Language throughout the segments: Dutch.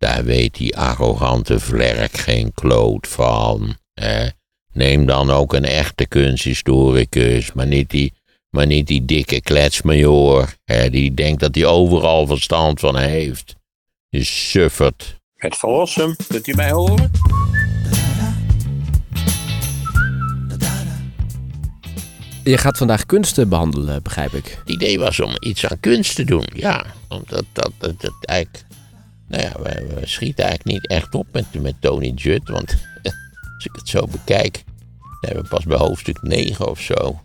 Daar weet die arrogante vlerk geen kloot van. Hè? Neem dan ook een echte kunsthistoricus, maar niet die, maar niet die dikke kletsmajoor. Hè? Die denkt dat hij overal verstand van heeft. Je suffert. Het verlossen, kunt u mij horen? Je gaat vandaag kunsten behandelen, begrijp ik. Het idee was om iets aan kunst te doen, ja. Omdat dat, dat, dat eigenlijk... Nou ja, we, we schieten eigenlijk niet echt op met, met Tony Judd. Want als ik het zo bekijk, zijn we pas bij hoofdstuk 9 of zo.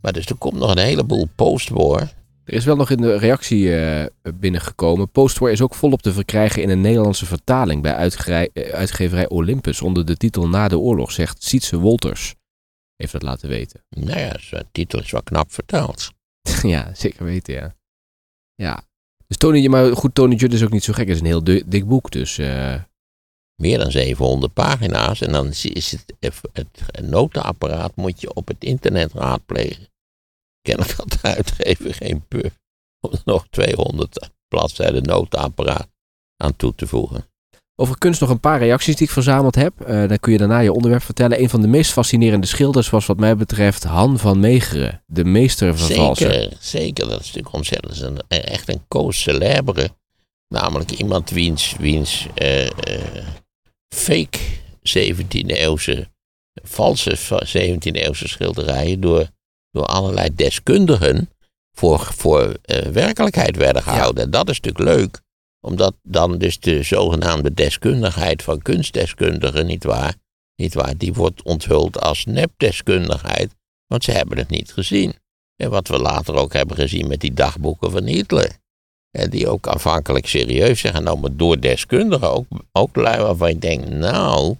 Maar dus er komt nog een heleboel postwoor. Er is wel nog in de reactie eh, binnengekomen. Postwar is ook volop te verkrijgen in een Nederlandse vertaling bij uitgerij- eh, uitgeverij Olympus onder de titel Na de oorlog, zegt Sietse Wolters. Heeft dat laten weten. Nou ja, de titel is wel knap vertaald. ja, zeker weten, ja. Ja. Dus Tony, maar goed, Tony Judd is ook niet zo gek. Het is een heel dik boek, dus... eh, Meer dan 700 pagina's. En dan is het, het, notenapparaat moet je op het internet raadplegen. Kennelijk had de uitgever geen puf om er nog 200 bladzijden notenapparaat aan toe te voegen. Over kunst nog een paar reacties die ik verzameld heb. Eh, dan kun je daarna je onderwerp vertellen. Een van de meest fascinerende schilders was wat mij betreft Han van Meegeren. De meester van valsen. Zeker, zeker. Dat is natuurlijk ontzettend. Dat is een, echt een cause célèbre. Namelijk iemand wiens, wiens eh, eh, fake 17e eeuwse, valse 17e eeuwse schilderijen door, door allerlei deskundigen voor, voor eh, werkelijkheid werden gehouden. Dat is natuurlijk leuk omdat dan dus de zogenaamde deskundigheid van kunstdeskundigen, nietwaar, nietwaar, die wordt onthuld als nepdeskundigheid, want ze hebben het niet gezien. En wat we later ook hebben gezien met die dagboeken van Hitler. En die ook afhankelijk serieus zijn genomen door deskundigen. Ook, ook lui waarvan je denkt, nou,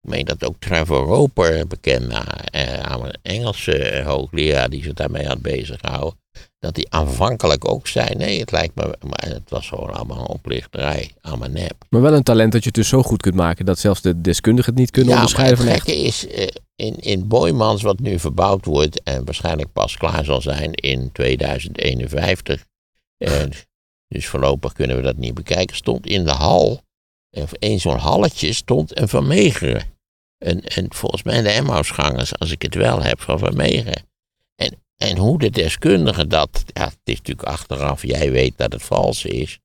ik meen dat ook Trevor Roper, bekend eh, Engelse hoogleraar die zich daarmee had bezig gehouden, dat hij aanvankelijk ook zei, nee, het lijkt me, maar het was gewoon allemaal een oplichterij, allemaal nep. Maar wel een talent dat je het dus zo goed kunt maken dat zelfs de deskundigen het niet kunnen ja, onderscheiden maar van het echt. gekke is, eh, in, in Boymans, wat nu verbouwd wordt en waarschijnlijk pas klaar zal zijn in 2051, eh, dus voorlopig kunnen we dat niet bekijken, stond in de hal, of één zo'n halletje, stond een Van Meegeren. En, en volgens mij de Emmausgangers, als ik het wel heb, van Van Meegeren. En, hoe de deskundigen dat, ja, het is natuurlijk achteraf, jij weet dat het vals is,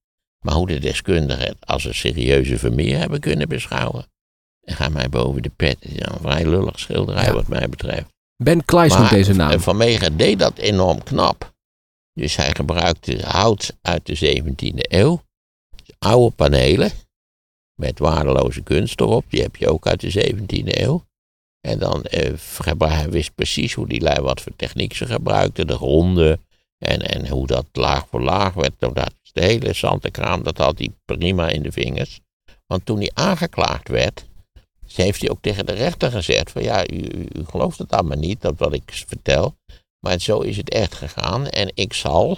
maar hoe de deskundigen het als een serieuze Vermeer hebben kunnen beschouwen. En ga mij boven de pet. Het is een vrij lullig schilderij Ja. wat mij betreft. Ben Kleijs noemt deze naam. Van Meegen deed dat enorm knap. Dus hij gebruikte hout uit de 17e eeuw. Oude panelen. Met waardeloze kunst erop. Die heb je ook uit de 17e eeuw. En dan eh, hij wist precies hoe die lui wat voor techniek ze gebruikten. De ronde. En, en hoe dat laag voor laag werd. Nou, Dat, de hele zantenkraam, dat had hij prima in de vingers. Want toen hij aangeklaagd werd, heeft hij ook tegen de rechter gezegd: van ja, u, u, u gelooft het allemaal niet, dat wat ik vertel. Maar zo is het echt gegaan. En ik zal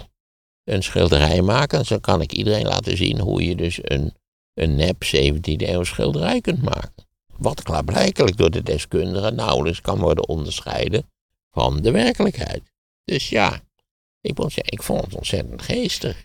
een schilderij maken. En zo kan ik iedereen laten zien hoe je dus een, een nep 17e eeuw schilderij kunt maken. Wat klaarblijkelijk door de deskundigen nauwelijks kan worden onderscheiden van de werkelijkheid. Dus ja, ik moet zeggen, ik vond het ontzettend geestig.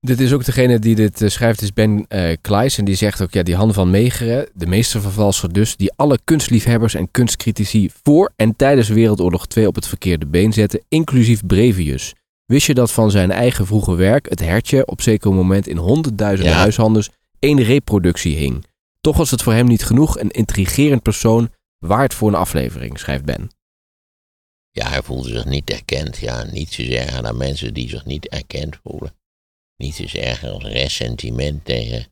Dit is ook degene die dit eh, schrijft, is Ben eh Kleijs. En die zegt ook, ja, die Han van Meegeren, de meestervervalser dus, die alle kunstliefhebbers en kunstcritici voor en tijdens Wereldoorlog 2 op het verkeerde been zette, inclusief Brevius. Wist je dat van zijn eigen vroege werk, het hertje, op zeker moment in honderdduizenden Ja. huishandels één reproductie hing? Toch was het voor hem niet genoeg een intrigerend persoon waard voor een aflevering, schrijft Ben. Ja, hij voelde zich niet erkend. Ja, niets is erger dan mensen die zich niet erkend voelen. Niets is erger als ressentiment tegen,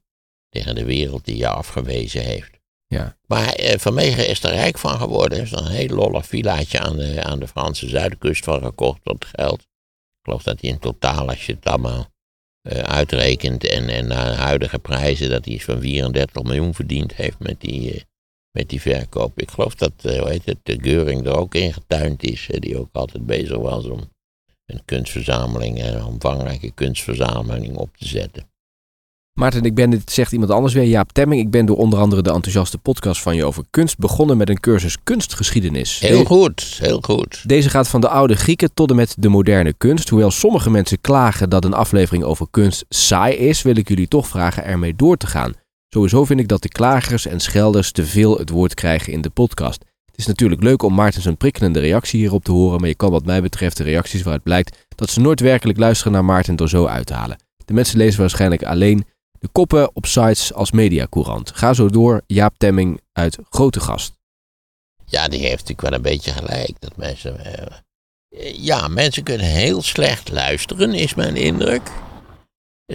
tegen de wereld die je afgewezen heeft. Ja. Maar eh, Van Meegen is er rijk van geworden. Heeft er een heel lollig villaatje aan de, aan de Franse zuidkust van gekocht tot geld. Ik geloof dat hij in totaal, als je het allemaal uitrekent en, en naar huidige prijzen, dat hij iets van 34 miljoen verdiend heeft met die, eh, met die verkoop. Ik geloof dat, eh, hoe heet het, de Geuring er ook in getuind is, eh, die ook altijd bezig was om een kunstverzameling, een omvangrijke kunstverzameling op te zetten. Maarten, ik ben, dit zegt iemand anders weer, Jaap Temming. Ik ben door onder andere de enthousiaste podcast van je over kunst begonnen met een cursus kunstgeschiedenis. Heel goed, heel goed. Deze gaat van de oude Grieken tot en met de moderne kunst. Hoewel sommige mensen klagen dat een aflevering over kunst saai is, wil ik jullie toch vragen ermee door te gaan. Sowieso vind ik dat de klagers en schelders te veel het woord krijgen in de podcast. Het is natuurlijk leuk om Maarten zijn prikkelende reactie hierop te horen, maar je kan wat mij betreft de reacties waaruit blijkt dat ze nooit werkelijk luisteren naar Maarten door zo uit te halen. De mensen lezen waarschijnlijk alleen koppen op sites als Mediacourant. Ga zo door, Jaap Temming uit Grote Gast. Ja, die heeft natuurlijk wel een beetje gelijk. Dat mensen. eh, ja, mensen kunnen heel slecht luisteren, is mijn indruk.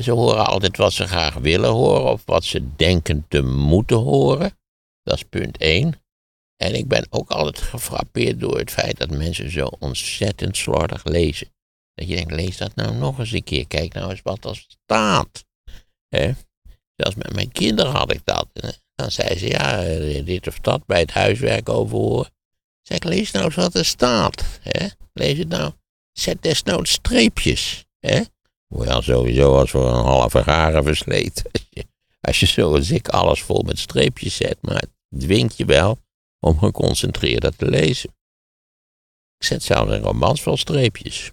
Ze horen altijd wat ze graag willen horen of wat ze denken te moeten horen. Dat is punt één. En ik ben ook altijd gefrappeerd door het feit dat mensen zo ontzettend slordig lezen. Dat je denkt, lees dat nou nog eens een keer. Kijk nou eens wat er staat. Hè? Zelfs met mijn kinderen had ik dat. En dan zei ze, ja, eh, dit of dat bij het huiswerk overhoren. Zeg lees nou eens wat er staat. Hè? Lees het nou. Zet desnoods streepjes. Hè? Word sowieso als voor een halve garen versleten. Als je, zoals ik alles vol met streepjes zet. Maar het dwingt je wel om geconcentreerder te lezen. Ik zet zelfs een romans vol streepjes.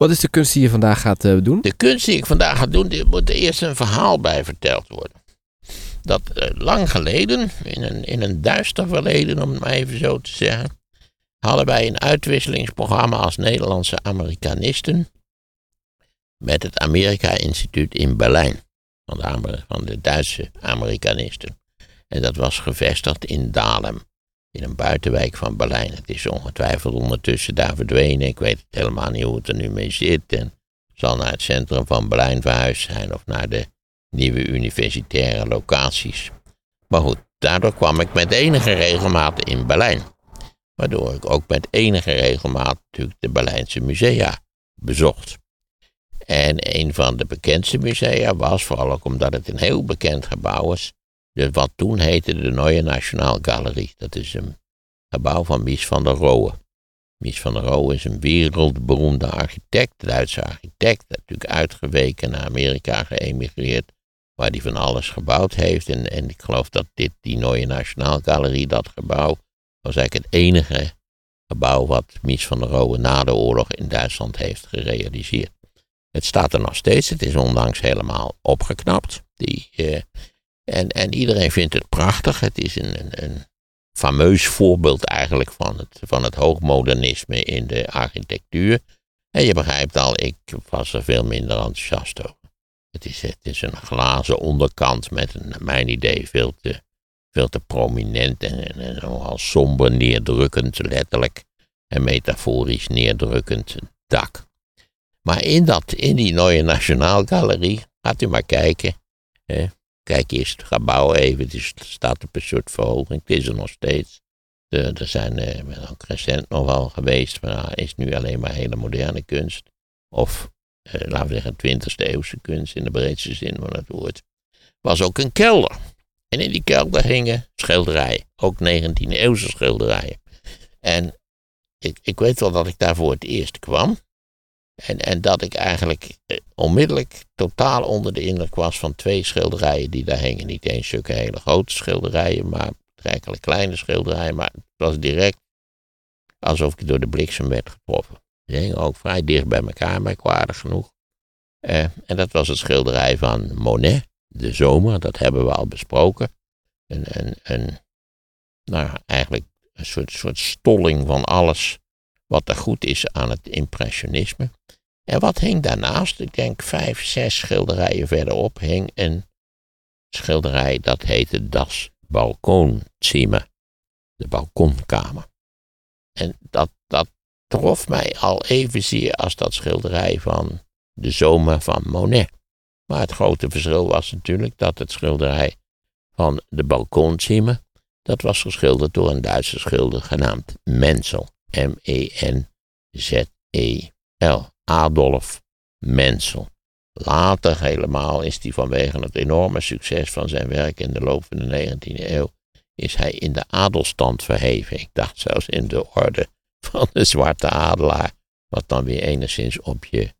Wat is de kunst die je vandaag gaat eh, doen? De kunst die ik vandaag ga doen, er moet eerst een verhaal bij verteld worden. Dat eh, lang geleden, in een, in een duister verleden om het maar even zo te zeggen, hadden wij een uitwisselingsprogramma als Nederlandse Amerikanisten met het Amerika-instituut in Berlijn. Van de, van de Duitse Amerikanisten. En dat was gevestigd in Dahlem, in een buitenwijk van Berlijn. Het is ongetwijfeld ondertussen daar verdwenen. Ik weet helemaal niet hoe het er nu mee zit. En zal naar het centrum van Berlijn verhuisd zijn of naar de nieuwe universitaire locaties. Maar goed, daardoor kwam ik met enige regelmaat in Berlijn. Waardoor ik ook met enige regelmaat natuurlijk de Berlijnse musea bezocht. En een van de bekendste musea was, vooral ook omdat het een heel bekend gebouw is, de, wat toen heette de Neue Nationalgalerie. Dat is een gebouw van Mies van der Rohe. Mies van der Rohe is een wereldberoemde architect, Duitse architect, natuurlijk uitgeweken naar Amerika geëmigreerd, waar hij van alles gebouwd heeft. En, en ik geloof dat dit, die Neue Nationalgalerie, dat gebouw, was eigenlijk het enige gebouw wat Mies van der Rohe na de oorlog in Duitsland heeft gerealiseerd. Het staat er nog steeds, het is onlangs helemaal opgeknapt. Die, eh, en, en iedereen vindt het prachtig. Het is een, een, een fameus voorbeeld eigenlijk van het, van het hoogmodernisme in de architectuur. En je begrijpt al, ik was er veel minder enthousiast over. Het is, het is een glazen onderkant met een, naar mijn idee, veel te, te prominent en, en, nogal somber neerdrukkend, letterlijk en metaforisch neerdrukkend dak. Maar in, dat, in die Neue Nationalgalerie, gaat u maar kijken. Kijk eerst het gebouw even, het staat op een soort verhoging, het is er nog steeds. Er zijn eh, ook recent nog wel geweest, maar is nu alleen maar hele moderne kunst. Of, eh, laten we zeggen, 20e eeuwse kunst in de breedste zin van het woord. Was ook een kelder. En in die kelder hingen schilderijen, ook 19e eeuwse schilderijen. En ik, ik weet wel dat ik daar voor het eerst kwam. En, en dat ik eigenlijk eh, onmiddellijk totaal onder de indruk was van twee schilderijen die daar hingen. Niet eens zulke hele grote schilderijen, maar eigenlijk kleine schilderijen. Maar het was direct alsof ik door de bliksem werd getroffen. Ze hingen ook vrij dicht bij elkaar, merkwaardig genoeg. Eh, en dat was het schilderij van Monet, De Zomer, dat hebben we al besproken. Een, nou, eigenlijk een soort, soort stolling van alles wat er goed is aan het impressionisme. En wat hing daarnaast, ik denk vijf, zes schilderijen verderop, hing een schilderij dat heette Das Balkonzimmer, de balkonkamer. En dat, dat trof mij al evenzeer als dat schilderij van de zomer van Monet. Maar het grote verschil was natuurlijk dat het schilderij van de balkonzimmer, dat was geschilderd door een Duitse schilder genaamd Menzel. M-E-N-Z-E-L. Adolf Menzel. Later helemaal is hij vanwege het enorme succes van zijn werk in de loop van de 19e eeuw, is hij in de adelstand verheven. Ik dacht zelfs in de orde van de zwarte adelaar, wat dan weer enigszins op je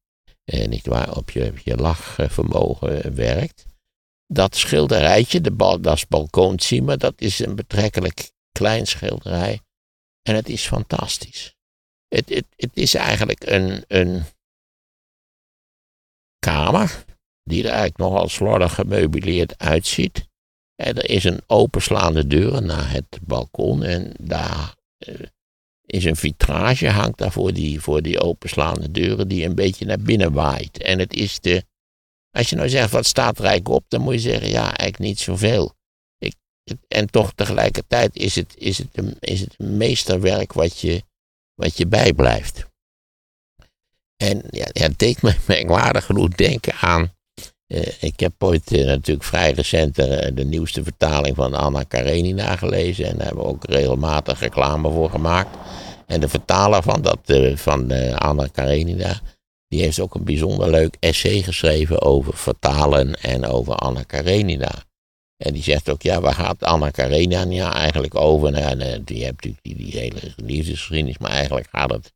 eh, niet waar, op je, je lachvermogen werkt. Dat schilderijtje, de dat is balkoonzimmer, dat is een betrekkelijk klein schilderij. En het is fantastisch. Het, het, het is eigenlijk een, een kamer die er eigenlijk nogal slordig gemeubileerd uitziet. En er is een openslaande deur naar het balkon en daar eh, is een vitrage, hangt daar voor die, voor die openslaande deuren die een beetje naar binnen waait. En het is de, als je nou zegt wat staat eigenlijk op, dan moet je zeggen ja, eigenlijk niet zoveel. En toch tegelijkertijd is het, is het, een, is het meesterwerk wat je, wat je bijblijft. En ja, het deed me merkwaardig genoeg denken aan. Uh, ik heb ooit uh, natuurlijk vrij recent uh, de nieuwste vertaling van Anna Karenina gelezen. En daar hebben we ook regelmatig reclame voor gemaakt. En de vertaler van, dat, van Anna Karenina. Die heeft ook een bijzonder leuk essay geschreven over vertalen en over Anna Karenina. En die zegt ook, ja, waar gaat Anna Karenina eigenlijk over? Nou, die hebt natuurlijk die, die hele liefdesgeschiedenis, maar eigenlijk gaat het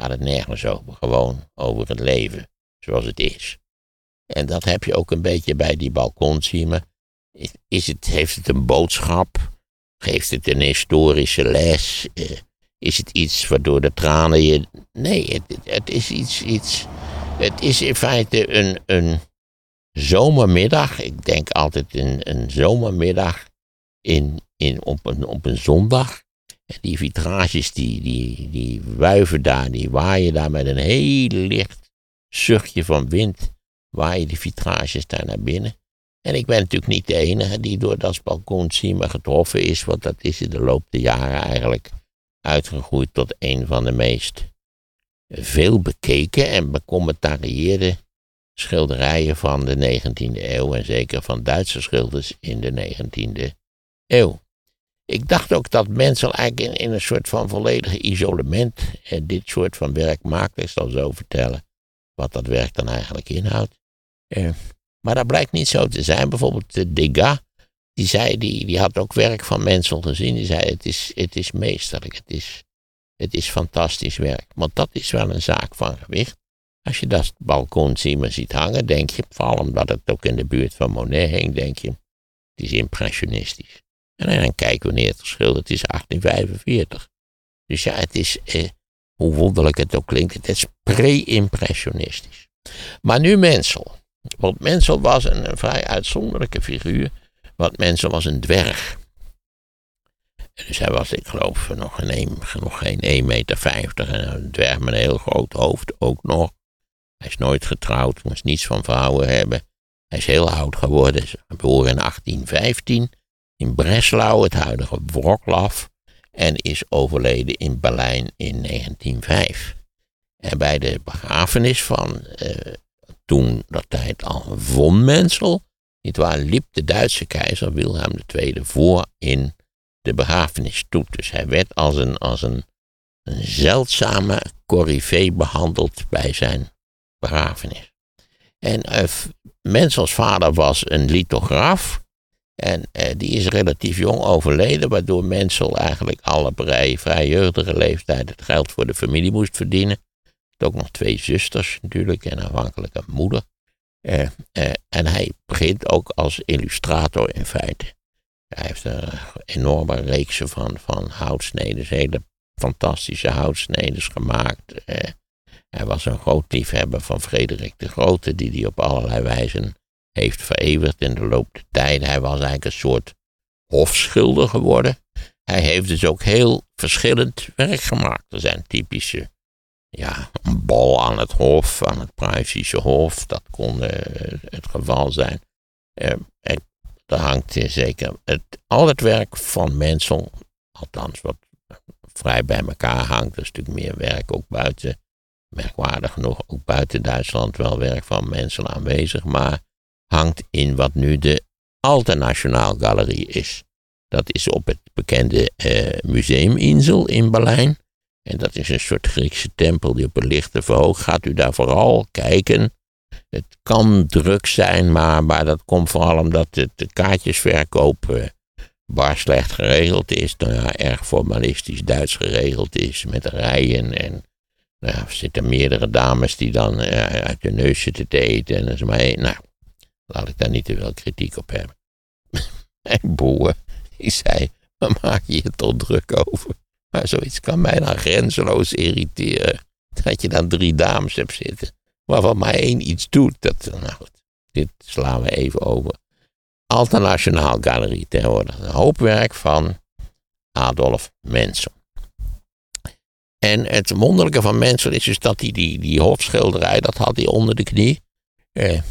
gaat het nergens over. Gewoon over het leven zoals het is. En dat heb je ook een beetje bij die balkonziemen. Is het, heeft het een boodschap? Geeft het een historische les? Eh, is het iets waardoor de tranen je. Nee, het, het is iets, iets. Het is in feite een, een zomermiddag. Ik denk altijd een, een zomermiddag in, in, op, een, op een zondag die vitrages die, die, die wuiven daar, die waaien daar met een heel licht zuchtje van wind, waaien die vitrages daar naar binnen. En ik ben natuurlijk niet de enige die door dat balkonzima getroffen is, want dat is in de loop der jaren eigenlijk uitgegroeid tot een van de meest veel bekeken en becommentarieerde schilderijen van de 19e eeuw en zeker van Duitse schilders in de 19e eeuw. Ik dacht ook dat mensen eigenlijk in, een soort van volledig isolement eh, dit soort van werk maakten. Ik zal zo vertellen wat dat werk dan eigenlijk inhoudt. Eh, maar dat blijkt niet zo te zijn. Bijvoorbeeld de Degas, die, zei, die, die had ook werk van mensen gezien. Die zei: het is, het is meesterlijk, het is, het is fantastisch werk. Want dat is wel een zaak van gewicht. Als je dat balkon ziet hangen, denk je, vooral omdat het ook in de buurt van Monet hing, denk je, het is impressionistisch. En dan kijken wanneer het geschilderd is, 1845. Dus ja, het is, eh, hoe wonderlijk het ook klinkt, het is pre-impressionistisch. Maar nu Mensel. Want Mensel was een, vrij uitzonderlijke figuur. Want Mensel was een dwerg. Dus hij was, ik geloof, nog geen 1,50 meter. En een dwerg met een heel groot hoofd ook nog. Hij is nooit getrouwd, moest niets van vrouwen hebben. Hij is heel oud geworden, geboren in 1815 in Breslau, het huidige Wroclaw, en is overleden in Berlijn in 1905. En bij de begrafenis van eh, toen dat tijd al von Mensel, nietwaar, liep de Duitse keizer Wilhelm II voor in de begrafenisstoet. Dus hij werd als een, als een, een zeldzame corrivee behandeld bij zijn begrafenis. En uh, Mensels vader was een lithograaf en eh, die is relatief jong overleden, waardoor Mensel eigenlijk alle vrij, jeugdige leeftijd het geld voor de familie moest verdienen. Ook nog twee zusters natuurlijk en aanvankelijk een moeder. Eh, eh, en hij begint ook als illustrator in feite. Hij heeft een enorme reeks van, van houtsneden, hele fantastische houtsneden gemaakt. Eh, hij was een groot liefhebber van Frederik de Grote, die hij op allerlei wijzen heeft vereeuwigd in de loop der tijd. Hij was eigenlijk een soort hofschilder geworden. Hij heeft dus ook heel verschillend werk gemaakt. Er zijn typische, ja, een bal aan het hof, aan het Pruisische hof. Dat kon uh, het geval zijn. Uh, er hangt zeker het, al het werk van Mensel, althans wat vrij bij elkaar hangt. Er is natuurlijk meer werk ook buiten, merkwaardig genoeg, ook buiten Duitsland wel werk van Mensel aanwezig. Maar hangt in wat nu de Alternationaal Galerie is. Dat is op het bekende uh, Museuminsel in Berlijn. En dat is een soort Griekse tempel die op een lichte verhoog gaat. U daar vooral kijken. Het kan druk zijn, maar, dat komt vooral omdat het, de kaartjesverkoop uh, bar slecht geregeld is. Nou ja, erg formalistisch Duits geregeld is met rijen en Nou, er zitten meerdere dames die dan uh, uit de neus zitten te eten. En is maar. Nou, laat ik daar niet te veel kritiek op hebben. en Boer, die zei, waar maak je je toch druk over? Maar zoiets kan mij dan grenzeloos irriteren. Dat je dan drie dames hebt zitten, waarvan maar één iets doet. Dat, nou goed, dit slaan we even over. Alternationaal Galerie tegenwoordig. Een hoop werk van Adolf Mensel. En het wonderlijke van Mensel is dus dat hij die, die hofschilderij, dat had hij onder de knie. Eh, eh,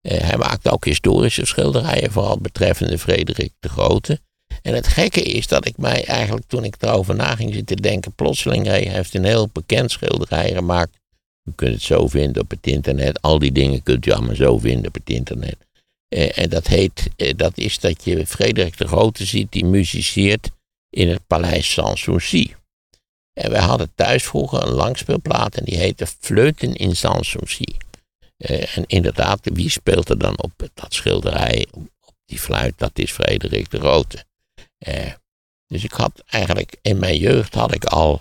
hij maakte ook historische schilderijen, vooral betreffende Frederik de Grote. En het gekke is dat ik mij eigenlijk, toen ik erover na ging zitten denken, plotseling, hij heeft een heel bekend schilderij gemaakt. U kunt het zo vinden op het internet. Al die dingen kunt u allemaal zo vinden op het internet. Eh, en dat heet, dat is dat je Frederik de Grote ziet die muziceert in het paleis Sanssouci. En wij hadden thuis vroeger een langspeelplaat en die heette Fleuten in Sanssouci. Uh, en inderdaad, wie speelt er dan op dat schilderij, op die fluit? Dat is Frederik de Grote. Uh, dus ik had eigenlijk, in mijn jeugd had ik al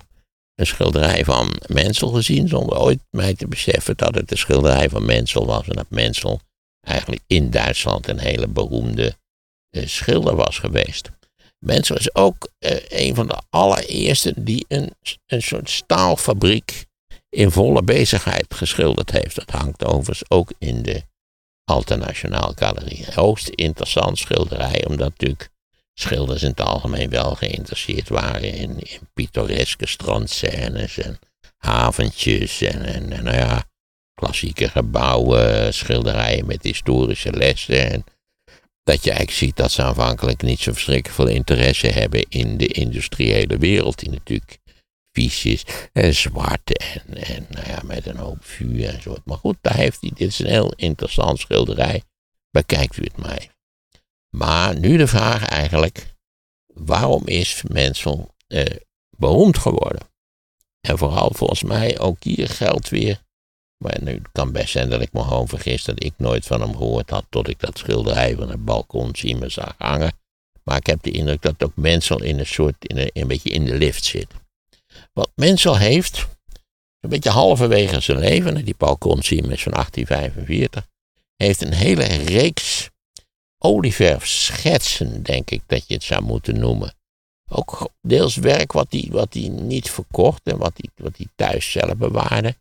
een schilderij van Mensel gezien, zonder ooit mij te beseffen dat het een schilderij van Mensel was. En dat Mensel eigenlijk in Duitsland een hele beroemde uh, schilder was geweest. Mensel is ook uh, een van de allereerste die een, een soort staalfabriek in volle bezigheid geschilderd heeft. Dat hangt overigens ook in de Alternationaal Galerie. Hoogst interessant schilderij, omdat natuurlijk schilders in het algemeen wel geïnteresseerd waren in, in pittoreske strandscènes en haventjes en, en, en nou ja, klassieke gebouwen, schilderijen met historische lessen. En dat je eigenlijk ziet dat ze aanvankelijk niet zo verschrikkelijk veel interesse hebben in de industriële wereld, die natuurlijk vies is en zwart en, en nou ja, met een hoop vuur en zo. Maar goed, daar heeft hij, dit is een heel interessant schilderij. Bekijkt u het even. Maar nu de vraag eigenlijk, waarom is Mensel eh, beroemd geworden? En vooral volgens mij ook hier geldt weer maar nu kan best zijn dat ik me gewoon vergis dat ik nooit van hem gehoord had tot ik dat schilderij van het balkon zie me zag hangen. Maar ik heb de indruk dat ook Mensel in een soort, in een, beetje in de lift zit. Wat Mensel heeft, een beetje halverwege zijn leven, die balkon zie is van 1845, heeft een hele reeks olieverfschetsen, denk ik dat je het zou moeten noemen. Ook deels werk wat hij wat niet verkocht en wat hij wat thuis zelf bewaarde.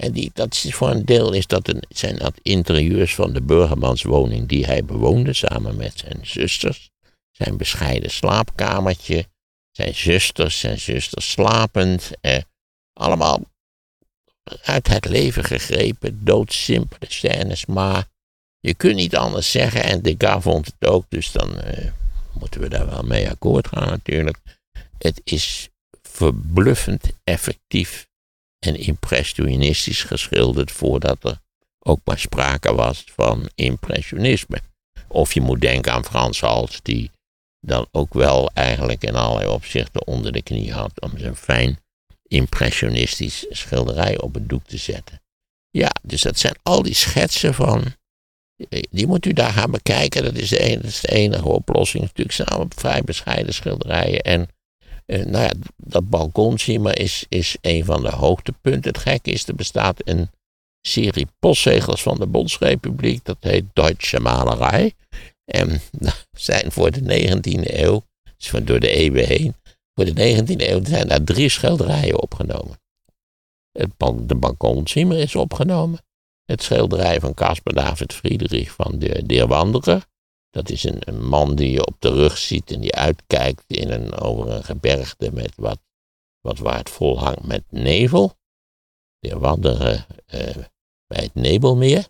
En die, dat is voor een deel is dat een, zijn dat interieurs van de burgermanswoning die hij bewoonde samen met zijn zusters. Zijn bescheiden slaapkamertje, zijn zusters, zijn zusters slapend. Eh, allemaal uit het leven gegrepen, doodsimpele scènes, maar je kunt niet anders zeggen. En Degas vond het ook, dus dan eh, moeten we daar wel mee akkoord gaan natuurlijk. Het is verbluffend effectief en impressionistisch geschilderd voordat er ook maar sprake was van impressionisme. Of je moet denken aan Frans Hals, die dan ook wel eigenlijk in allerlei opzichten onder de knie had om zijn fijn impressionistisch schilderij op het doek te zetten. Ja, dus dat zijn al die schetsen van. Die moet u daar gaan bekijken. Dat is de enige, dat is de enige oplossing. Natuurlijk zijn allemaal vrij bescheiden schilderijen. En uh, nou ja, dat balkonschema is, is een van de hoogtepunten. Het gekke is, er bestaat een serie postzegels van de Bondsrepubliek. Dat heet Deutsche Malerij. En zijn voor de 19e eeuw, dus door de eeuwen heen, voor de 19e eeuw zijn daar drie schilderijen opgenomen. Het, de balkonschema is opgenomen. Het schilderij van Caspar David Friedrich van de Deer Wanderer. Dat is een, een, man die je op de rug ziet en die uitkijkt in een, over een gebergte met wat, wat waar het vol hangt met nevel. Die wandelen uh, bij het Nebelmeer.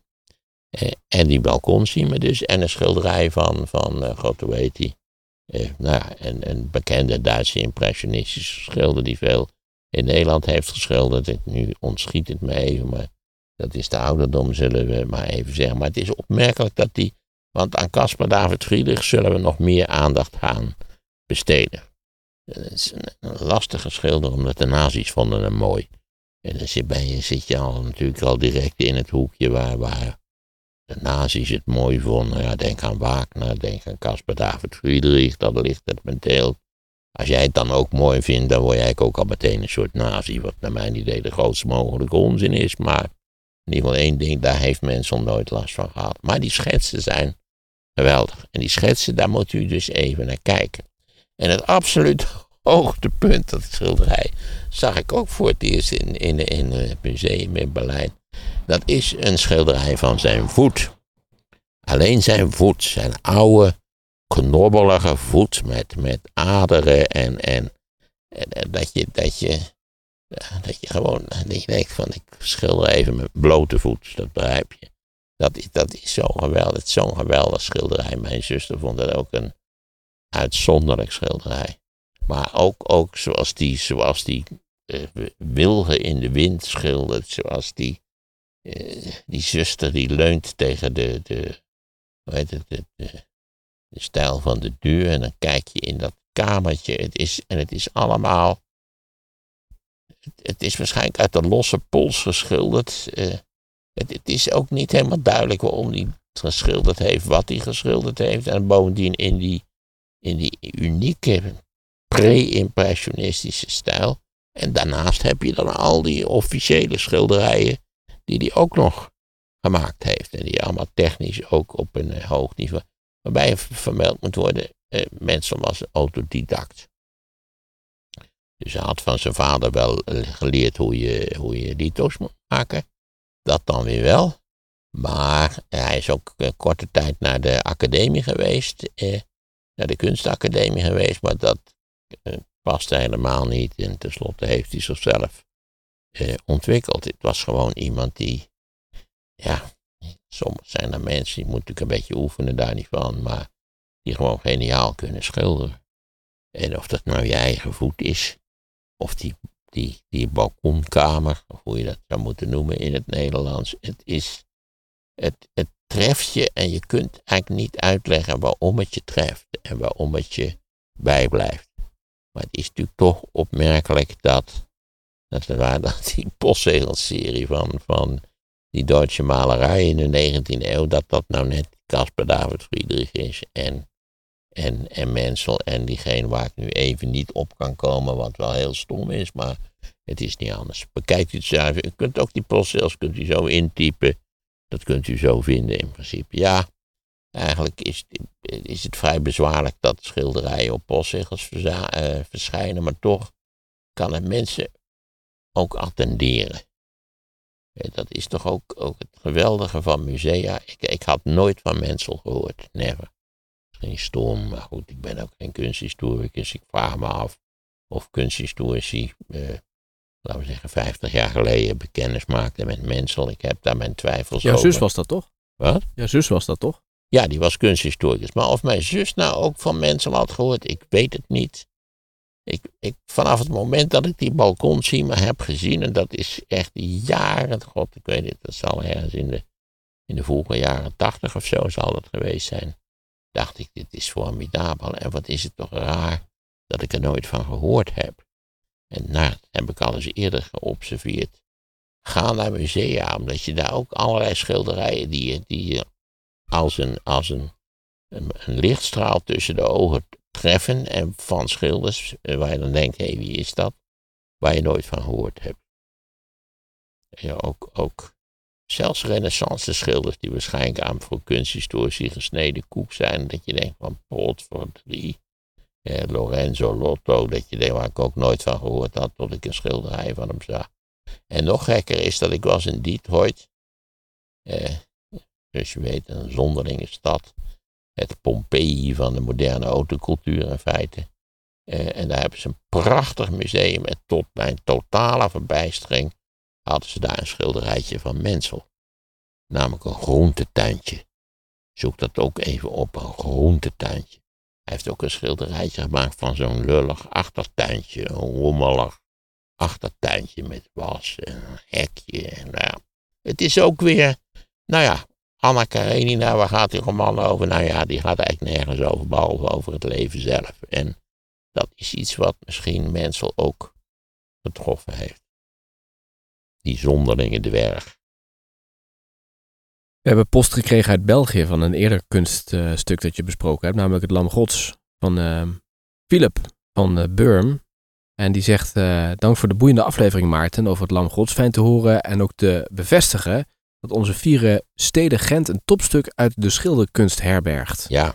Uh, en die balkon zien we dus. En een schilderij van, van uh, hoe heet die? nou ja, een, een bekende Duitse impressionistische schilder die veel in Nederland heeft geschilderd. Nu ontschiet het me even, maar dat is de ouderdom, zullen we maar even zeggen. Maar het is opmerkelijk dat die want aan Caspar David Friedrich zullen we nog meer aandacht gaan besteden. Het is een lastige schilder, omdat de nazi's vonden hem mooi. En dan zit, ben je, zit je al natuurlijk al direct in het hoekje waar, waar de nazi's het mooi vonden. Ja, denk aan Wagner, denk aan Caspar David Friedrich, dat ligt het menteel Als jij het dan ook mooi vindt, dan word jij ook al meteen een soort nazi. Wat naar mijn idee de grootste mogelijke onzin is. Maar in ieder geval één ding, daar heeft mensen nooit last van gehad. Maar die schetsen zijn geweldig. En die schetsen, daar moet u dus even naar kijken. En het absoluut hoogtepunt, dat schilderij, zag ik ook voor het eerst in, in, in het museum in Berlijn. Dat is een schilderij van zijn voet. Alleen zijn voet, zijn oude, knobbelige voet met, met aderen en, en, en, dat, je, dat, je, dat je gewoon dat je denkt van ik schilder even met blote voet, dat begrijp je. Dat is, dat is zo geweldig, zo'n geweldig schilderij. Mijn zuster vond dat ook een uitzonderlijk schilderij. Maar ook, ook zoals die, zoals die uh, wilgen in de wind schildert, zoals die, uh, die zuster die leunt tegen de, de, hoe het, de, de, de stijl van de deur en dan kijk je in dat kamertje. Het is, en het is allemaal, het, is waarschijnlijk uit de losse pols geschilderd. Uh, het, het, is ook niet helemaal duidelijk waarom hij geschilderd heeft, wat hij geschilderd heeft. En bovendien in die, in die unieke pre-impressionistische stijl. En daarnaast heb je dan al die officiële schilderijen die hij ook nog gemaakt heeft. En die allemaal technisch ook op een uh, hoog niveau. Waarbij vermeld moet worden, uh, Mensel was autodidact. Dus hij had van zijn vader wel geleerd hoe je, hoe je moet maken. Dat dan weer wel. Maar hij is ook een korte tijd naar de academie geweest. Eh, naar de kunstacademie geweest. Maar dat uh, paste helemaal niet. En tenslotte heeft hij zichzelf ontwikkeld. Het was gewoon iemand die, ja, soms zijn er mensen die moeten natuurlijk een beetje oefenen daar niet van, maar die gewoon geniaal kunnen schilderen. En of dat nou je eigen voet is, of die, die, die balkonkamer, of hoe je dat zou moeten noemen in het Nederlands, het is, het, het treft je en je kunt eigenlijk niet uitleggen waarom het je treft en waarom het je bijblijft. Maar het is natuurlijk toch opmerkelijk dat, dat, dat die postzegelserie van, van die Duitse malerij in de 19e eeuw, dat dat nou net Caspar David Friedrich is en, en, en Mensel en diegene waar ik nu even niet op kan komen, wat wel heel stom is, maar het is niet anders. Bekijkt u het zelf, u kunt ook die postzegels kunt u zo intypen, dat kunt u zo vinden in principe. Ja, Eigenlijk is, is het vrij bezwaarlijk dat schilderijen op postzegels uh, verschijnen, maar toch kan het mensen ook attenderen. Dat is toch ook, ook het geweldige van musea. Ik, ik had nooit van Mensel gehoord, never. Geen stom, maar goed, ik ben ook geen kunsthistoricus. Ik vraag me af of kunsthistorici, eh, laten we zeggen, 50 jaar geleden bekennis maakten met Mensel. Ik heb daar mijn twijfels over. Jouw zus was dat toch? Wat? Jouw zus was dat toch? Ja, die was kunsthistoricus. Maar of mijn zus nou ook van mensen had gehoord, ik weet het niet. Ik, ik, vanaf het moment dat ik die balkon zie, maar heb gezien, en dat is echt jaren, god, ik weet het, dat zal ergens in de, in de vroege jaren tachtig of zo zal dat geweest zijn, dacht ik, dit is formidabel. En wat is het toch raar dat ik er nooit van gehoord heb. En nou, dat heb ik al eens eerder geobserveerd. Ga naar musea, omdat je daar ook allerlei schilderijen die je, die als een, als een, een, een lichtstraal tussen de ogen treffen en van schilders eh, waar je dan denkt, hé, hey, wie is dat? Waar je nooit van gehoord hebt. Ja, ook, ook zelfs renaissance schilders die waarschijnlijk aan voor kunsthistorici gesneden koek zijn, dat je denkt van pot voor drie. Eh, Lorenzo Lotto, dat je denkt waar ik ook nooit van gehoord had, tot ik een schilderij van hem zag. En nog gekker is dat ik was in Detroit. Eh, dus je weet, een zonderlinge stad. Het Pompeii van de moderne autocultuur in feite. Uh, en daar hebben ze een prachtig museum. En tot mijn totale verbijstering hadden ze daar een schilderijtje van Mensel. Namelijk een groentetuintje. Zoek dat ook even op, een groentetuintje. Hij heeft ook een schilderijtje gemaakt van zo'n lullig achtertuintje. Een rommelig achtertuintje met was en een hekje. En, nou. Het is ook weer, nou ja, Anna Karenina, waar gaat die roman over? Nou ja, die gaat eigenlijk nergens over, behalve over het leven zelf. En dat is iets wat misschien Mensel ook getroffen heeft. Die zonderlinge dwerg. We hebben post gekregen uit België van een eerder kunststuk dat je besproken hebt, namelijk het Lam Gods van uh, Philip. van uh, Burm. En die zegt, uh, dank voor de boeiende aflevering Maarten over het Lam Gods. Fijn te horen en ook te bevestigen dat onze vieren steden Gent een topstuk uit de schilderkunst herbergt. Ja.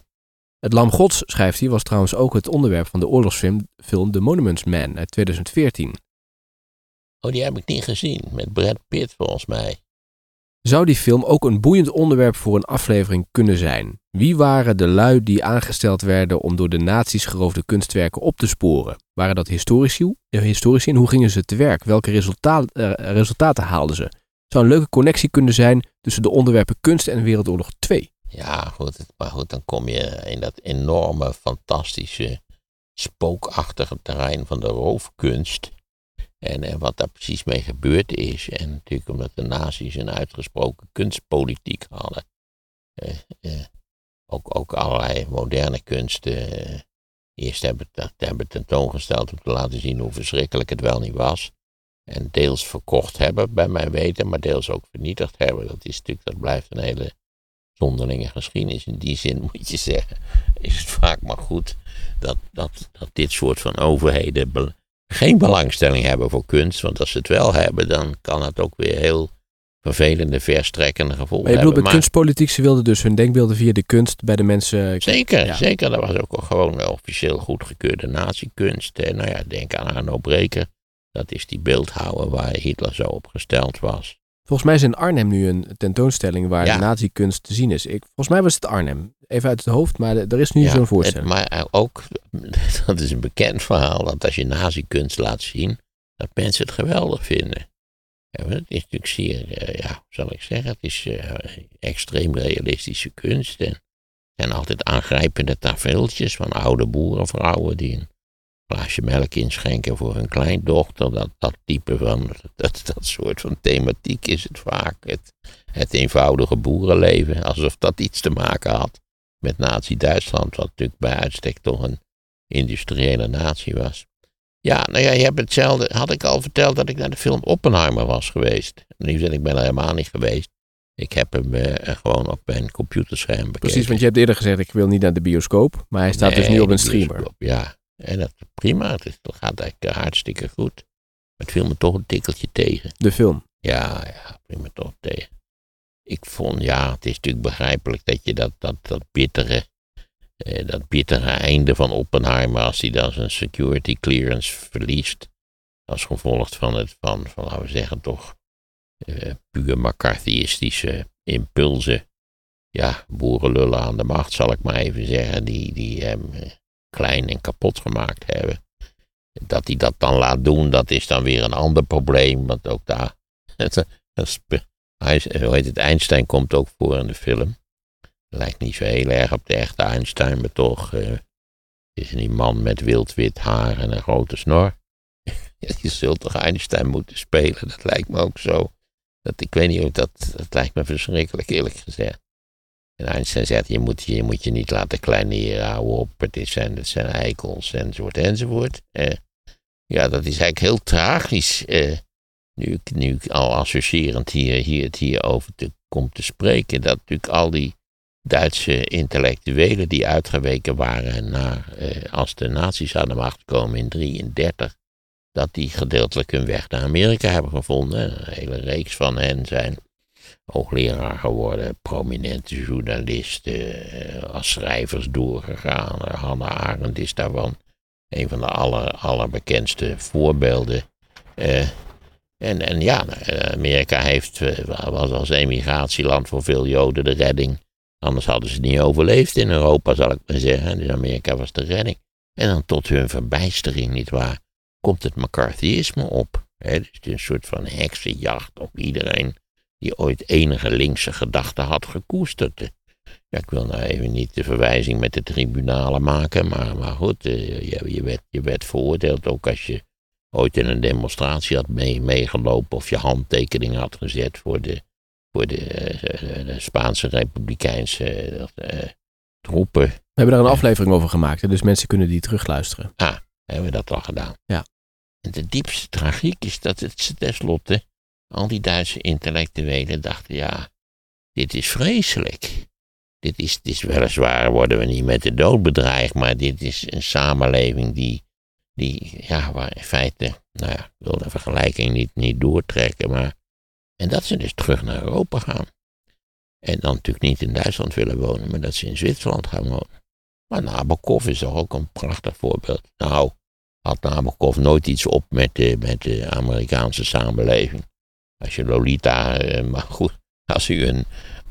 Het Lam Gods, schrijft hij, was trouwens ook het onderwerp van de oorlogsfilm film The Monuments Man uit 2014. Oh, die heb ik niet gezien. Met Brad Pitt volgens mij. Zou die film ook een boeiend onderwerp voor een aflevering kunnen zijn? Wie waren de lui die aangesteld werden om door de nazi's geroofde kunstwerken op te sporen? Waren dat historici? Eh, historici en hoe gingen ze te werk? Welke uh, resultaten haalden ze? Zou een leuke connectie kunnen zijn tussen de onderwerpen kunst en Wereldoorlog 2? Ja, goed, maar goed, dan kom je in dat enorme, fantastische, spookachtige terrein van de roofkunst. En, en wat daar precies mee gebeurd is. En natuurlijk omdat de nazi's een uitgesproken kunstpolitiek hadden. Eh, eh, ook, ook allerlei moderne kunsten. Eh, eerst hebben, dat, hebben tentoongesteld om te laten zien hoe verschrikkelijk het wel niet was. En deels verkocht hebben, bij mijn weten, maar deels ook vernietigd hebben. Dat, is natuurlijk, dat blijft een hele zonderlinge geschiedenis. In die zin moet je zeggen, is het vaak maar goed dat, dat, dat dit soort van overheden geen belangstelling hebben voor kunst. Want als ze het wel hebben, dan kan het ook weer heel vervelende, verstrekkende gevolgen maar je bedoelt met kunstpolitiek, ze wilden dus hun denkbeelden via de kunst bij de mensen... Zeker, zeker. Dat was ook gewoon officieel goedgekeurde nazi-kunst. Nou ja, denk aan Arno Breker. Dat is die beeldhouwer waar Hitler zo op gesteld was. Volgens mij is in Arnhem nu een tentoonstelling waar ja. nazi-kunst te zien is. Ik, volgens mij was het Arnhem. Even uit het hoofd, maar er is nu ja, zo'n voorstelling. maar ook, dat is een bekend verhaal, dat als je nazi-kunst laat zien, dat mensen het geweldig vinden. Ja, het is natuurlijk zeer, uh, ja, hoe zal ik zeggen, het is uh, extreem realistische kunst. En er zijn altijd aangrijpende tafereeltjes van oude boerenvrouwen die een glaasje melk inschenken voor hun kleindochter. Dat, dat type van, dat, dat soort van thematiek is het vaak. Het, het eenvoudige boerenleven, alsof dat iets te maken had met Nazi-Duitsland, wat natuurlijk bij uitstek toch een industriële natie was. Ja, nou ja, je hebt hetzelfde. Had ik al verteld dat ik naar de film Oppenheimer was geweest. Nu zeg ik ben er helemaal niet geweest. Ik heb hem uh, gewoon op mijn computerscherm bekeken. Precies, want je hebt eerder gezegd ik wil niet naar de bioscoop. Maar hij staat dus nu op een streamer. Ja, en dat prima. Het, is, het gaat eigenlijk hartstikke goed. Maar het viel me toch een tikkeltje tegen. De film? Ja, ja, prima toch tegen. Ik vond, ja, het is natuurlijk begrijpelijk dat je dat, dat, dat bittere, eh, dat bittere einde van Oppenheimer, als hij dan zijn security clearance verliest, als gevolg van het, van, van laten we zeggen, toch, eh, puur McCarthyistische impulsen. Ja, boerenlullen aan de macht, zal ik maar even zeggen, die, die hem eh, klein en kapot gemaakt hebben. Dat hij dat dan laat doen, dat is dan weer een ander probleem, want ook daar, hoe heet het, Einstein komt ook voor in de film. Lijkt niet zo heel erg op de echte Einstein, maar toch uh, is die man met wild wit haar en een grote snor. je zult toch Einstein moeten spelen, dat lijkt me ook zo. Dat, ik weet niet of dat, dat lijkt me verschrikkelijk eerlijk gezegd. En Einstein zegt, je moet je, moet je niet laten kleineren, hou op, het, zijn, eikels, enzovoort, enzovoort. Uh, ja, dat is eigenlijk heel tragisch. Uh, nu ik, nu al associërend hier, hier, het hierover te, kom te spreken, dat natuurlijk al die Duitse intellectuelen die uitgeweken waren naar, eh, als de nazi's aan de macht komen in 1933, dat die gedeeltelijk hun weg naar Amerika hebben gevonden. Een hele reeks van hen zijn hoogleraar geworden, prominente journalisten, eh, als schrijvers doorgegaan. Hannah Arendt is daarvan een van de aller, allerbekendste voorbeelden. Eh, en, en ja, Amerika heeft, eh, was als emigratieland voor veel Joden de redding. Anders hadden ze het niet overleefd in Europa, zal ik maar zeggen. Dus Amerika was de redding. En dan tot hun verbijstering, nietwaar, komt het McCarthyisme op. Dus het is een soort van heksenjacht op iedereen die ooit enige linkse gedachten had gekoesterd. Ja, ik wil nou even niet de verwijzing met de tribunalen maken, maar, maar goed, eh, je, je, werd, je werd veroordeeld ook als je ooit in een demonstratie had mee, meegelopen of je handtekening had gezet voor de, voor de, eh, de Spaanse Republikeinse uh, troepen. We hebben daar een aflevering over gemaakt, dus mensen kunnen die terugluisteren. Ah, hebben we dat al gedaan. Ja. En de diepste tragiek is dat het tenslotte al die Duitse intellectuelen dachten, ja, dit is vreselijk. Dit is, dit is weliswaar, worden we niet met de dood bedreigd, maar dit is een samenleving die Die, ja, waar in feite, nou ja, ik wil de vergelijking niet, niet doortrekken, maar. En dat ze dus terug naar Europa gaan. En dan natuurlijk niet in Duitsland willen wonen, maar dat ze in Zwitserland gaan wonen. Maar Nabokov is toch ook een prachtig voorbeeld. Nou, had Nabokov nooit iets op met de, met de Amerikaanse samenleving. Als je Lolita, eh, maar goed, als u een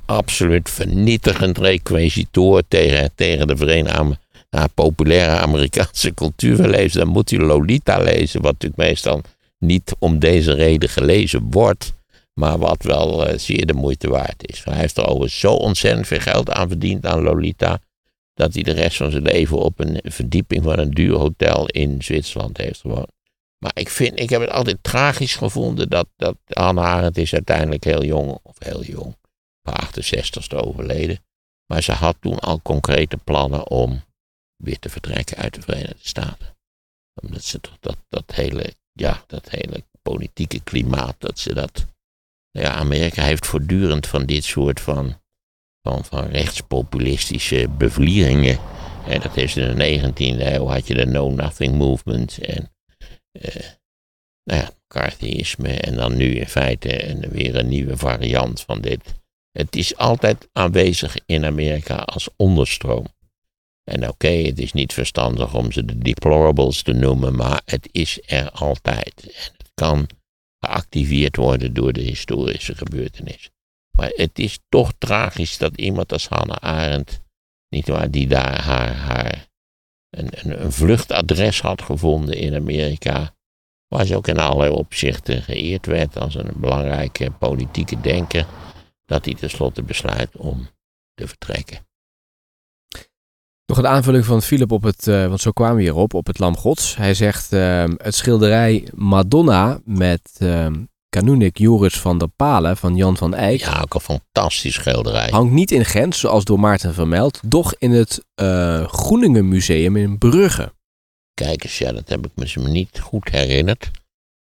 absoluut vernietigend requisitoor tegen, tegen de Verenigde nou, populaire Amerikaanse cultuur wil dan moet u Lolita lezen, wat natuurlijk meestal niet om deze reden gelezen wordt, maar wat wel uh, zeer de moeite waard is. Hij heeft er overigens zo ontzettend veel geld aan verdiend aan Lolita, dat hij de rest van zijn leven op een verdieping van een duur hotel in Zwitserland heeft gewoond. Maar ik, vind, ik heb het altijd tragisch gevonden dat, dat Hannah Arendt is uiteindelijk heel jong, of heel jong, op 68ste overleden. Maar ze had toen al concrete plannen om weer te vertrekken uit de Verenigde Staten. Omdat ze toch dat, dat hele, ja, dat hele politieke klimaat, dat ze dat. Nou ja, Amerika heeft voortdurend van dit soort van, van, van rechtspopulistische bevlieringen. En dat is in de 19e eeuw had je de Know Nothing Movement en nou ja, McCarthyisme en dan nu in feite weer een nieuwe variant van dit. Het is altijd aanwezig in Amerika als onderstroom. En oké, het is niet verstandig om ze de deplorables te noemen, maar het is er altijd. En het kan geactiveerd worden door de historische gebeurtenissen. Maar het is toch tragisch dat iemand als Hannah Arendt, niet waar, die daar haar, haar een, een, vluchtadres had gevonden in Amerika, waar ze ook in allerlei opzichten geëerd werd als een belangrijke politieke denker, dat hij tenslotte besluit om te vertrekken. Nog een aanvulling van Philip op het, uh, want zo kwamen we hierop, op het Lam Gods. Hij zegt, uh, het schilderij Madonna met uh, Kanunnik Joris van der Palen van Jan van Eyck. Ja, ook een fantastisch schilderij. Hangt niet in Gent, zoals door Maarten vermeld, doch in het uh, Groeningen Museum in Brugge. Kijk eens, ja, dat heb ik me niet goed herinnerd.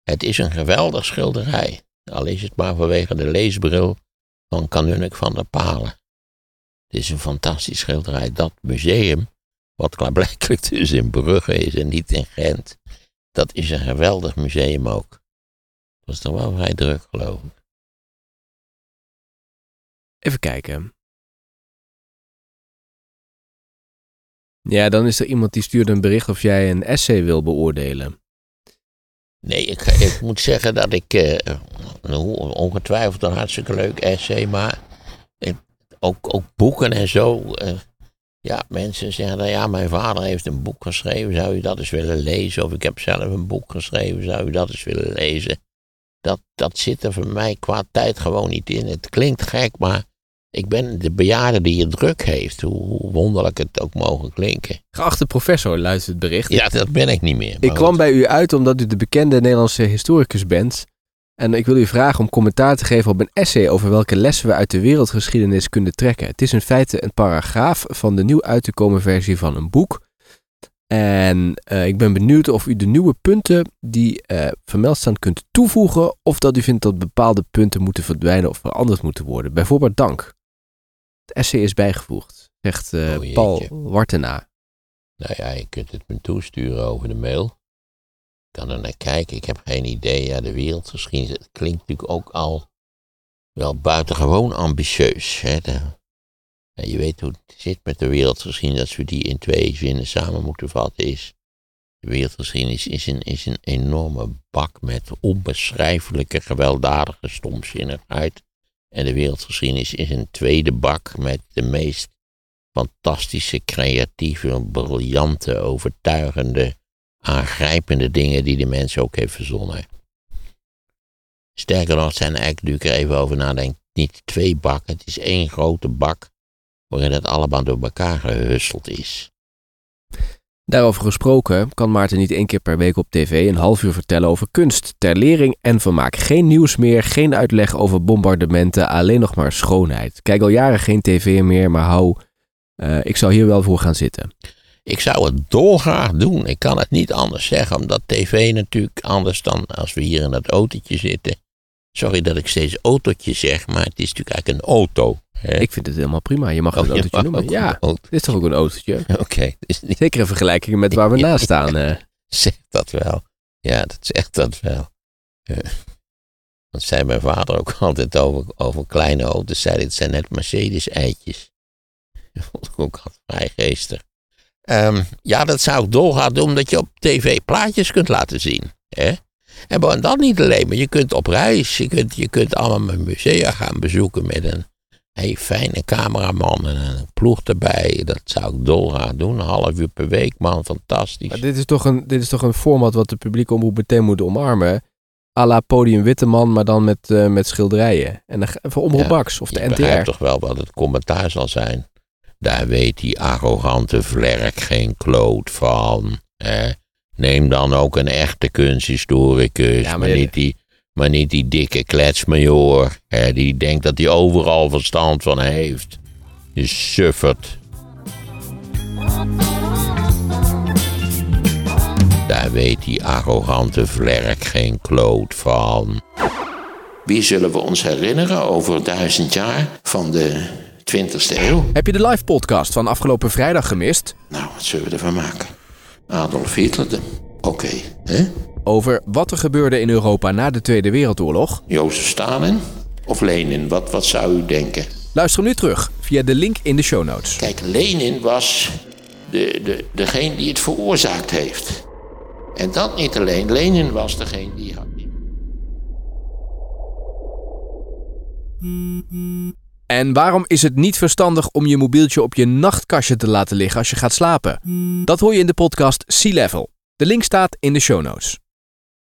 Het is een geweldig schilderij, al is het maar vanwege de leesbril van Kanunnik van der Palen. Het is een fantastisch schilderij. Dat museum, wat klaarblijkelijk dus in Brugge is en niet in Gent, dat is een geweldig museum ook. Was toch wel vrij druk, geloof ik. Even kijken. Ja, dan is er iemand die stuurde een bericht of jij een essay wil beoordelen. Nee, ik, ik moet zeggen dat ik uh, ongetwijfeld een hartstikke leuk essay, maar ook, ook boeken en zo. Uh, ja, mensen zeggen dan, ja, mijn vader heeft een boek geschreven, zou u dat eens willen lezen? Of ik heb zelf een boek geschreven, zou u dat eens willen lezen? Dat, dat zit er voor mij qua tijd gewoon niet in. Het klinkt gek, maar ik ben de bejaarde die het druk heeft, hoe wonderlijk het ook mogen klinken. Geachte professor, luistert het bericht. Ja, dat ben ik niet meer. Ik kwam bij u uit omdat u de bekende Nederlandse historicus bent. En ik wil u vragen om commentaar te geven op een essay over welke lessen we uit de wereldgeschiedenis kunnen trekken. Het is in feite een paragraaf van de nieuw uit te komen versie van een boek. En uh, ik ben benieuwd of u de nieuwe punten die uh, vermeld staan kunt toevoegen. Of dat u vindt dat bepaalde punten moeten verdwijnen of veranderd moeten worden. Bijvoorbeeld dank. Het essay is bijgevoegd, zegt uh, oh, Paul Wartena. Nou ja, je kunt het me toesturen over de mail kan er naar kijken. Ik heb geen idee. Ja, de wereldgeschiedenis het klinkt natuurlijk ook al wel buitengewoon ambitieus. Hè? Je weet hoe het zit met de wereldgeschiedenis. Als we die in twee zinnen samen moeten vatten is... De wereldgeschiedenis is een, is een enorme bak met onbeschrijfelijke gewelddadige stomzinnigheid. En de wereldgeschiedenis is een tweede bak met de meest fantastische, creatieve, briljante, overtuigende aangrijpende dingen die de mens ook heeft verzonnen. Sterker nog, zijn eigenlijk, nu ik er even over nadenk, niet twee bakken. Het is één grote bak waarin het allemaal door elkaar gehusteld is. Daarover gesproken kan Maarten niet één keer per week op tv een half uur vertellen over kunst, ter lering en vermaak. Geen nieuws meer, geen uitleg over bombardementen, alleen nog maar schoonheid. Kijk al jaren geen tv meer, maar hou, uh, ik zou hier wel voor gaan zitten. Ik zou het dolgraag doen. Ik kan het niet anders zeggen, omdat tv natuurlijk anders dan als we hier in dat autootje zitten. Sorry dat ik steeds autootje zeg, maar het is natuurlijk eigenlijk een auto. Hè? Ik vind het helemaal prima. Je mag het oh, een autootje noemen. Ja, het is toch ook een autootje? Oké. Niet... Zeker in vergelijking met waar we naast staan. Uh. zegt dat wel. Ja, dat zegt dat wel. Eh, dat zei mijn vader ook altijd over, over kleine auto's. Zei, dit zijn net Mercedes-eitjes. Dat vond ik ook altijd vrij geestig. Ehm, ja, dat zou ik doorgaan doen, omdat je op tv plaatjes kunt laten zien. Hè? En dat niet alleen, maar je kunt op reis. Je kunt, je kunt allemaal musea gaan bezoeken met een fijne cameraman en een ploeg erbij. Dat zou ik dolgraag doen. Een half uur per week, man. Fantastisch. Maar dit is toch een, dit is toch een format wat de publieke omroep meteen moet omarmen. À la Podium Witteman, maar dan met, eh, met schilderijen. En dan voor Omroep Ja, Max of de Je begrijpt NTR. toch wel wat het commentaar zal zijn. Daar weet die arrogante vlerk geen kloot van. Hè? Neem dan ook een echte kunsthistoricus. Ja, maar niet die, maar niet die dikke kletsmajoor. Hè? Die denkt dat hij overal verstand van heeft. Je suffert. Daar weet die arrogante vlerk geen kloot van. Wie zullen we ons herinneren over duizend jaar van de 20e eeuw? Heb je de live podcast van afgelopen vrijdag gemist? Nou, wat zullen we ervan maken? Adolf Hitler, oké, hè? Over wat er gebeurde in Europa na de Tweede Wereldoorlog? Jozef Stalin of Lenin, wat, wat zou u denken? Luister hem nu terug via de link in de show notes. Kijk, Lenin was de, de, degene die het veroorzaakt heeft. En dat niet alleen, Lenin was degene die... had- En waarom is het niet verstandig om je mobieltje op je nachtkastje te laten liggen als je gaat slapen? Dat hoor je in de podcast Sea Level. De link staat in de show notes.